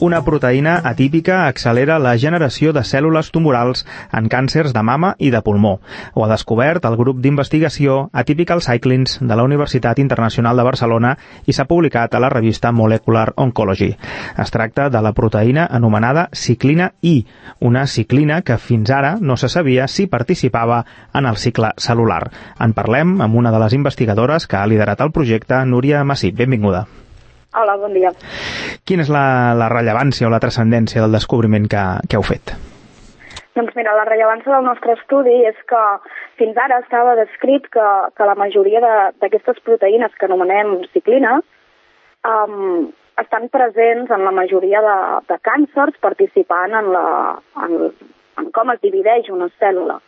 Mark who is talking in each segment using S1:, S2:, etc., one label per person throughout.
S1: Una proteïna atípica accelera la generació de cèl·lules tumorals en càncers de mama i de pulmó. Ho ha descobert el grup d'investigació Atypical Cyclins de la Universitat Internacional de Barcelona i s'ha publicat a la revista Molecular Oncology. Es tracta de la proteïna anomenada ciclina I, una ciclina que fins ara no se sabia si participava en el cicle celular. En parlem amb una de les investigadores que ha liderat el projecte, Núria Massip. Benvinguda.
S2: Hola, bon dia.
S1: Quina és la, la rellevància o la transcendència del descobriment que, que heu fet?
S2: Doncs mira, la rellevància del nostre estudi és que fins ara estava descrit que, que la majoria d'aquestes proteïnes que anomenem ciclines um, estan presents en la majoria de, de càncers participant en, la, en, en com es divideix una cèl·lula.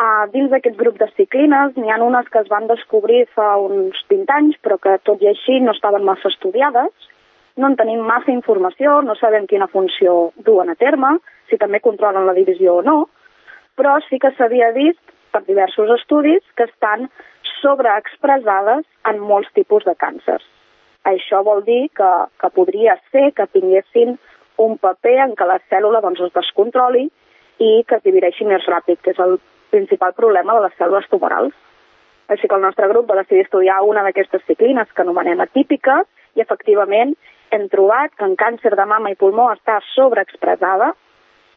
S2: Uh, dins d'aquest grup de ciclines n'hi ha unes que es van descobrir fa uns 20 anys, però que tot i així no estaven massa estudiades. No en tenim massa informació, no sabem quina funció duen a terme, si també controlen la divisió o no, però sí que s'havia vist per diversos estudis que estan sobreexpressades en molts tipus de càncers. Això vol dir que, que podria ser que tinguessin un paper en què la cèl·lula doncs, es descontroli i que es divideixi més ràpid, que és el principal problema de les cèl·lules tumorals. Així que el nostre grup va decidir estudiar una d'aquestes ciclines que anomenem atípiques i efectivament hem trobat que en càncer de mama i pulmó està sobreexpressada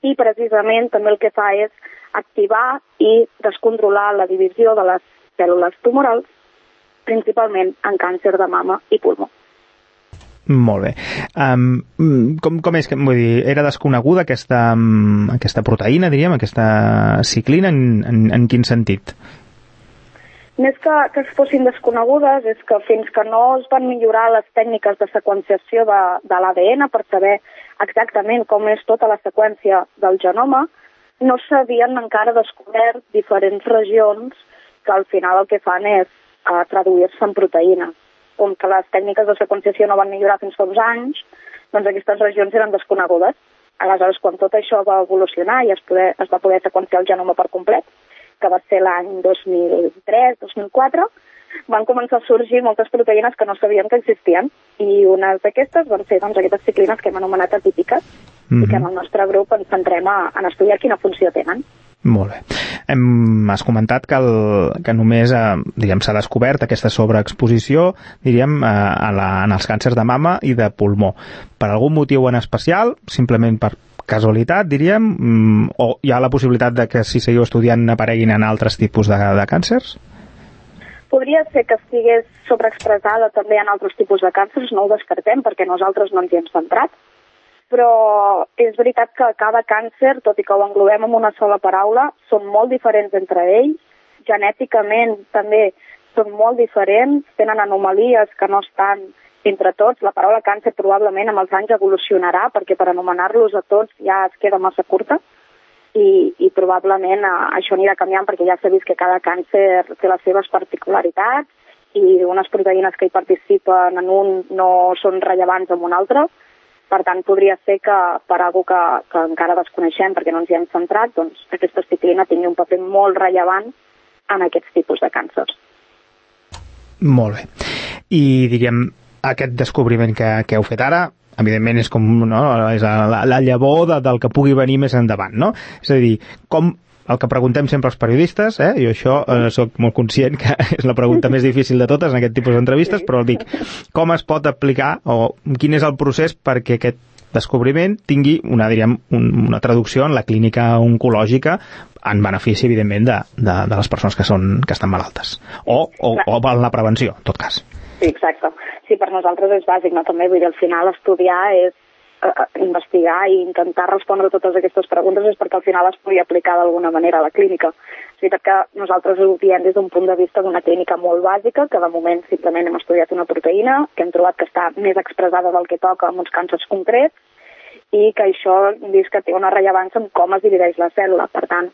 S2: i precisament també el que fa és activar i descontrolar la divisió de les cèl·lules tumorals, principalment en càncer de mama i pulmó.
S1: Molt bé. Um, com, com és que, vull dir, era desconeguda aquesta, um, aquesta proteïna, diríem, aquesta ciclina, en, en, en quin sentit?
S2: Més que, que fossin desconegudes, és que fins que no es van millorar les tècniques de seqüenciació de, de l'ADN per saber exactament com és tota la seqüència del genoma, no s'havien encara descobert diferents regions que al final el que fan és uh, traduir-se en proteïnes com que les tècniques de seqüenciació no van millorar fins fa uns anys, doncs aquestes regions eren desconegudes. Aleshores, quan tot això va evolucionar i es, poder, es va poder seqüenciar el genoma per complet, que va ser l'any 2003-2004, van començar a sorgir moltes proteïnes que no sabien que existien i una d'aquestes van ser doncs, aquestes ciclines que hem anomenat atípiques mm -hmm. i que en el nostre grup ens centrem a, a estudiar quina funció tenen.
S1: Molt bé. Hem, has comentat que, el, que només eh, s'ha descobert aquesta sobreexposició diríem, eh, a la, en els càncers de mama i de pulmó. Per algun motiu en especial, simplement per casualitat, diríem, mm, o hi ha la possibilitat de que si seguiu estudiant apareguin en altres tipus de, de càncers?
S2: Podria ser que estigués sobreexpressada també en altres tipus de càncers, no ho descartem perquè nosaltres no ens hi hem centrat, però és veritat que cada càncer, tot i que ho englobem en una sola paraula, són molt diferents entre ells, genèticament també són molt diferents, tenen anomalies que no estan entre tots. La paraula càncer probablement amb els anys evolucionarà perquè per anomenar-los a tots ja es queda massa curta. I, i probablement eh, això anirà canviant perquè ja s'ha vist que cada càncer té les seves particularitats i unes proteïnes que hi participen en un no són rellevants en un altre per tant, podria ser que per algú que, que encara desconeixem perquè no ens hi hem centrat, doncs aquesta ciclina tingui un paper molt rellevant en aquests tipus de càncers.
S1: Molt bé. I, diríem, aquest descobriment que, que heu fet ara, evidentment és com no, és la, la llavor de, del que pugui venir més endavant, no? És a dir, com el que preguntem sempre als periodistes, eh? jo això eh, sóc molt conscient que és la pregunta més difícil de totes en aquest tipus d'entrevistes, però dic, com es pot aplicar o quin és el procés perquè aquest descobriment tingui una, diríem, un, una traducció en la clínica oncològica en benefici, evidentment, de, de, de les persones que, són, que estan malaltes. O, o, o en la prevenció, en tot cas.
S2: Sí, exacte. Sí, per nosaltres és bàsic, no? També, vull dir, al final estudiar és investigar i intentar respondre totes aquestes preguntes és perquè al final es pugui aplicar d'alguna manera a la clínica. És veritat que nosaltres ho diem des d'un punt de vista d'una clínica molt bàsica, que de moment simplement hem estudiat una proteïna, que hem trobat que està més expressada del que toca en uns càncers concrets, i que això que té una rellevància en com es divideix la cèl·lula. Per tant,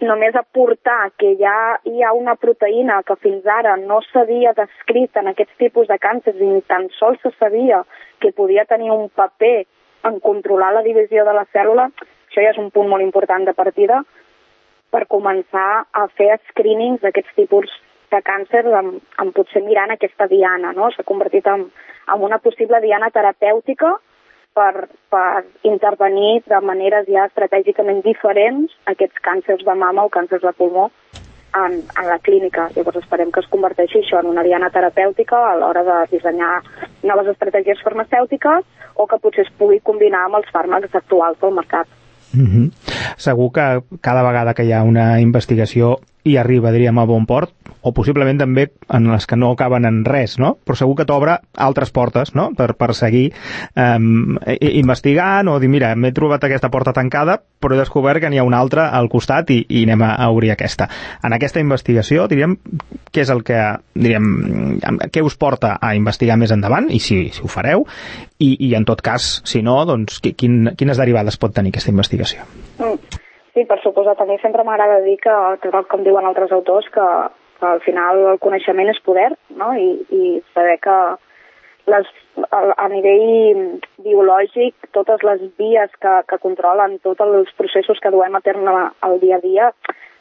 S2: només aportar que ja hi ha una proteïna que fins ara no s'havia descrit en aquests tipus de càncers i ni tan sols se sabia que podia tenir un paper en controlar la divisió de la cèl·lula, això ja és un punt molt important de partida per començar a fer screenings d'aquests tipus de càncer amb, amb potser mirant aquesta diana, no? S'ha convertit en, en una possible diana terapèutica per, per intervenir de maneres ja estratègicament diferents aquests càncers de mama o càncers de pulmó en, en la clínica. Llavors esperem que es converteixi això en una diana terapèutica a l'hora de dissenyar noves estratègies farmacèutiques o que potser es pugui combinar amb els fàrmacs actuals del mercat.
S1: Mm -hmm. Segur que cada vegada que hi ha una investigació i arriba, diríem, a bon port, o possiblement també en les que no acaben en res, no? Però segur que t'obre altres portes, no?, per, per seguir um, investigant o dir, mira, m'he trobat aquesta porta tancada, però he descobert que n'hi ha una altra al costat i, i anem a, a obrir aquesta. En aquesta investigació, diríem, què és el que, diríem, què us porta a investigar més endavant, i si, si ho fareu, i, i en tot cas, si no, doncs, quin, quines derivades pot tenir aquesta investigació?
S2: Mm. Sí, per suposat. A mi sempre m'agrada dir que, tal com diuen altres autors, que, que al final el coneixement és poder, no? I, i saber que les, a, a nivell biològic totes les vies que, que controlen tots els processos que duem a terme al dia a dia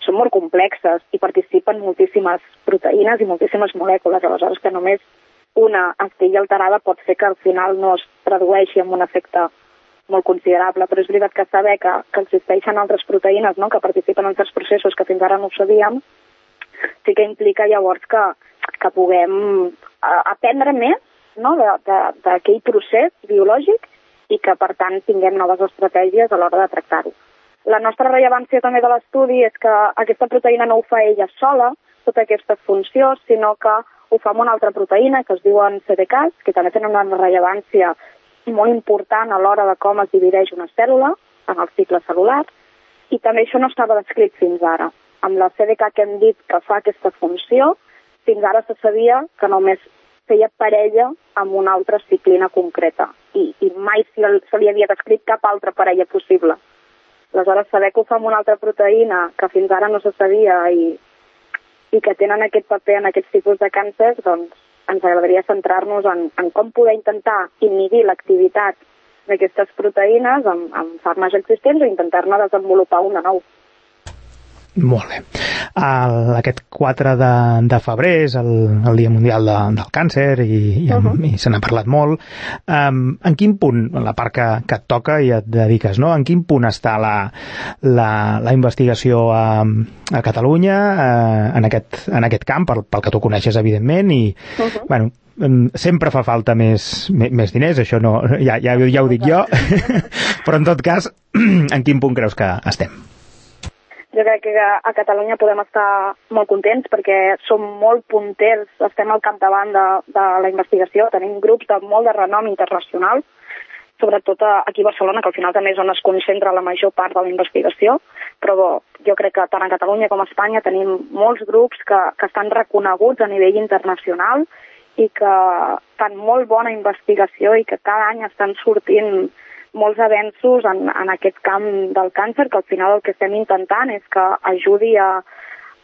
S2: són molt complexes i participen moltíssimes proteïnes i moltíssimes molècules, aleshores que només una estigui alterada pot fer que al final no es tradueixi en un efecte molt considerable, però és veritat que saber que, que existeixen altres proteïnes no?, que participen en certs processos que fins ara no ho sabíem, sí que implica llavors que, que puguem uh, aprendre més no?, d'aquell procés biològic i que, per tant, tinguem noves estratègies a l'hora de tractar-ho. La nostra rellevància també de l'estudi és que aquesta proteïna no ho fa ella sola, tota aquesta funció, sinó que ho fa amb una altra proteïna que es diuen CDKs, que també tenen una rellevància molt important a l'hora de com es divideix una cèl·lula en el cicle celular i també això no estava descrit fins ara. Amb la CDK que hem dit que fa aquesta funció, fins ara se sabia que només feia parella amb una altra ciclina concreta i, i mai se, li havia descrit cap altra parella possible. Aleshores, saber que ho fa amb una altra proteïna que fins ara no se sabia i, i que tenen aquest paper en aquests tipus de càncers, doncs ens agradaria centrar-nos en, en com poder intentar inhibir l'activitat d'aquestes proteïnes amb, amb fàrmacs existents o intentar-ne desenvolupar una nou.
S1: Molt bé. El, aquest 4 de, de febrer és el, el Dia Mundial de, del Càncer i, i, uh -huh. i se n'ha parlat molt. Um, en quin punt, la part que, que et toca i et dediques, no? en quin punt està la, la, la investigació a, a Catalunya uh, en, aquest, en aquest camp, pel, pel que tu coneixes, evidentment, i, uh -huh. bueno, sempre fa falta més, més diners, això no, ja, ja, ja ho dic jo, però en tot cas, en quin punt creus que estem?
S2: Jo crec que a Catalunya podem estar molt contents perquè som molt punters, estem al capdavant de, de la investigació, tenim grups de molt de renom internacional, sobretot aquí a Barcelona, que al final també és on es concentra la major part de la investigació, però jo crec que tant a Catalunya com a Espanya tenim molts grups que, que estan reconeguts a nivell internacional i que fan molt bona investigació i que cada any estan sortint molts avenços en, en aquest camp del càncer, que al final el que estem intentant és que ajudi a,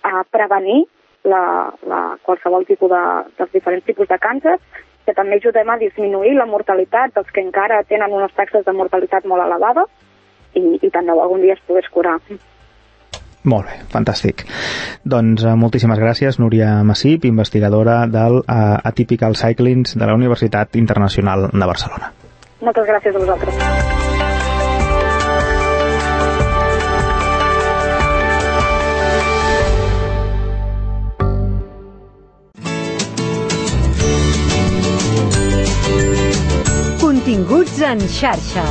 S2: a prevenir la, la, qualsevol tipus de, dels diferents tipus de càncer, que també ajudem a disminuir la mortalitat dels que encara tenen unes taxes de mortalitat molt elevades i, i tant de algun dia es pogués curar.
S1: Molt bé, fantàstic. Doncs uh, moltíssimes gràcies, Núria Massip, investigadora del uh, Atypical Cyclings de la Universitat Internacional de Barcelona.
S2: Moltes gràcies a vosaltres.
S3: Continguts en xarxa.